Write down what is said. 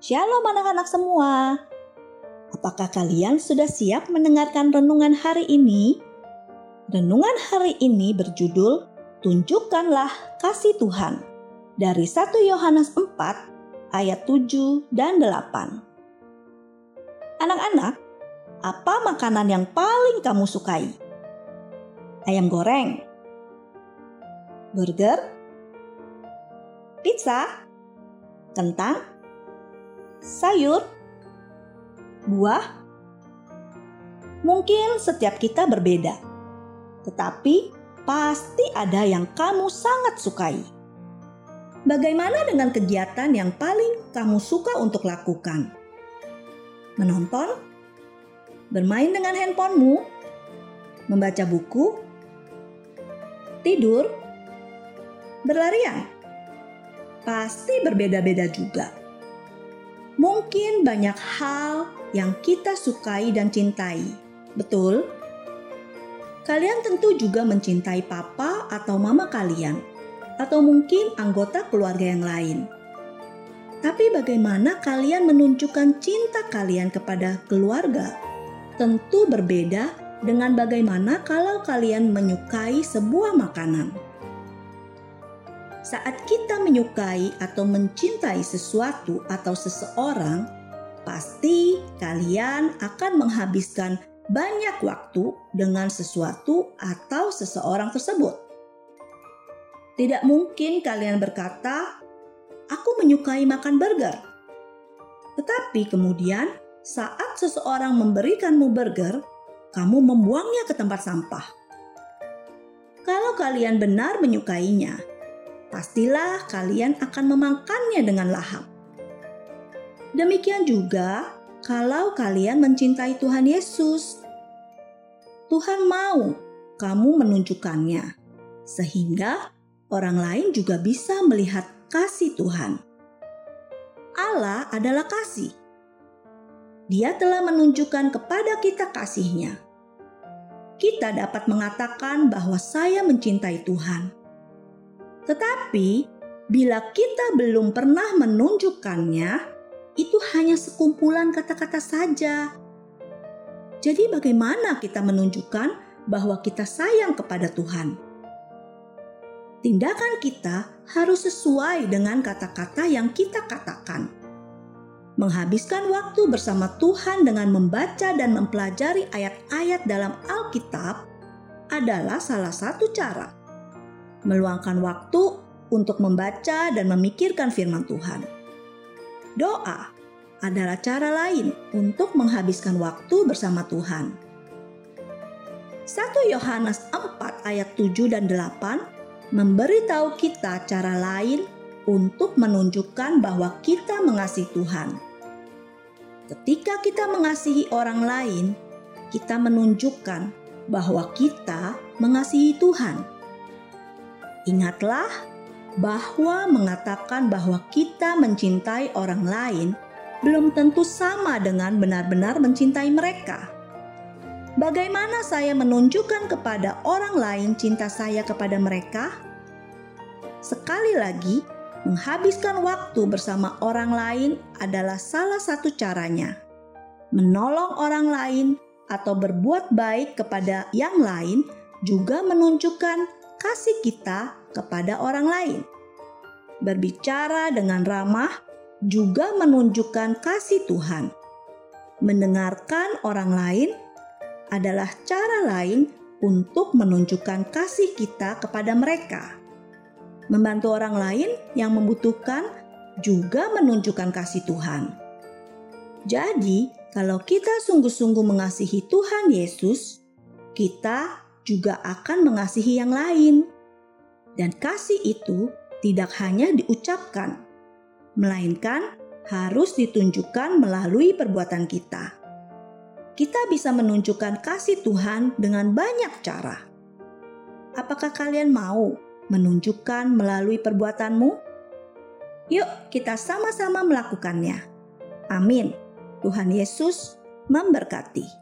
Shalom anak-anak semua. Apakah kalian sudah siap mendengarkan renungan hari ini? Renungan hari ini berjudul Tunjukkanlah kasih Tuhan dari 1 Yohanes 4 ayat 7 dan 8. Anak-anak, apa makanan yang paling kamu sukai? Ayam goreng, burger, pizza, kentang, sayur, buah. Mungkin setiap kita berbeda, tetapi pasti ada yang kamu sangat sukai. Bagaimana dengan kegiatan yang paling kamu suka untuk lakukan? Menonton, bermain dengan handphonemu, membaca buku, tidur, berlarian. Pasti berbeda-beda juga. Mungkin banyak hal yang kita sukai dan cintai. Betul? Kalian tentu juga mencintai papa atau mama kalian, atau mungkin anggota keluarga yang lain. Tapi bagaimana kalian menunjukkan cinta kalian kepada keluarga? Tentu berbeda dengan bagaimana kalau kalian menyukai sebuah makanan. Saat kita menyukai atau mencintai sesuatu atau seseorang, pasti kalian akan menghabiskan banyak waktu dengan sesuatu atau seseorang tersebut. Tidak mungkin kalian berkata, "Aku menyukai makan burger." Tetapi kemudian, saat seseorang memberikanmu burger, kamu membuangnya ke tempat sampah. Kalau kalian benar menyukainya, pastilah kalian akan memakannya dengan lahap. Demikian juga kalau kalian mencintai Tuhan Yesus. Tuhan mau kamu menunjukkannya, sehingga orang lain juga bisa melihat kasih Tuhan. Allah adalah kasih. Dia telah menunjukkan kepada kita kasihnya. Kita dapat mengatakan bahwa saya mencintai Tuhan tetapi bila kita belum pernah menunjukkannya, itu hanya sekumpulan kata-kata saja. Jadi, bagaimana kita menunjukkan bahwa kita sayang kepada Tuhan? Tindakan kita harus sesuai dengan kata-kata yang kita katakan. Menghabiskan waktu bersama Tuhan dengan membaca dan mempelajari ayat-ayat dalam Alkitab adalah salah satu cara meluangkan waktu untuk membaca dan memikirkan firman Tuhan. Doa adalah cara lain untuk menghabiskan waktu bersama Tuhan. 1 Yohanes 4 ayat 7 dan 8 memberitahu kita cara lain untuk menunjukkan bahwa kita mengasihi Tuhan. Ketika kita mengasihi orang lain, kita menunjukkan bahwa kita mengasihi Tuhan Ingatlah bahwa mengatakan bahwa kita mencintai orang lain belum tentu sama dengan benar-benar mencintai mereka. Bagaimana saya menunjukkan kepada orang lain cinta saya kepada mereka? Sekali lagi, menghabiskan waktu bersama orang lain adalah salah satu caranya. Menolong orang lain atau berbuat baik kepada yang lain juga menunjukkan kasih kita kepada orang lain. Berbicara dengan ramah juga menunjukkan kasih Tuhan. Mendengarkan orang lain adalah cara lain untuk menunjukkan kasih kita kepada mereka. Membantu orang lain yang membutuhkan juga menunjukkan kasih Tuhan. Jadi, kalau kita sungguh-sungguh mengasihi Tuhan Yesus, kita juga akan mengasihi yang lain. Dan kasih itu tidak hanya diucapkan, melainkan harus ditunjukkan melalui perbuatan kita. Kita bisa menunjukkan kasih Tuhan dengan banyak cara. Apakah kalian mau menunjukkan melalui perbuatanmu? Yuk, kita sama-sama melakukannya. Amin. Tuhan Yesus memberkati.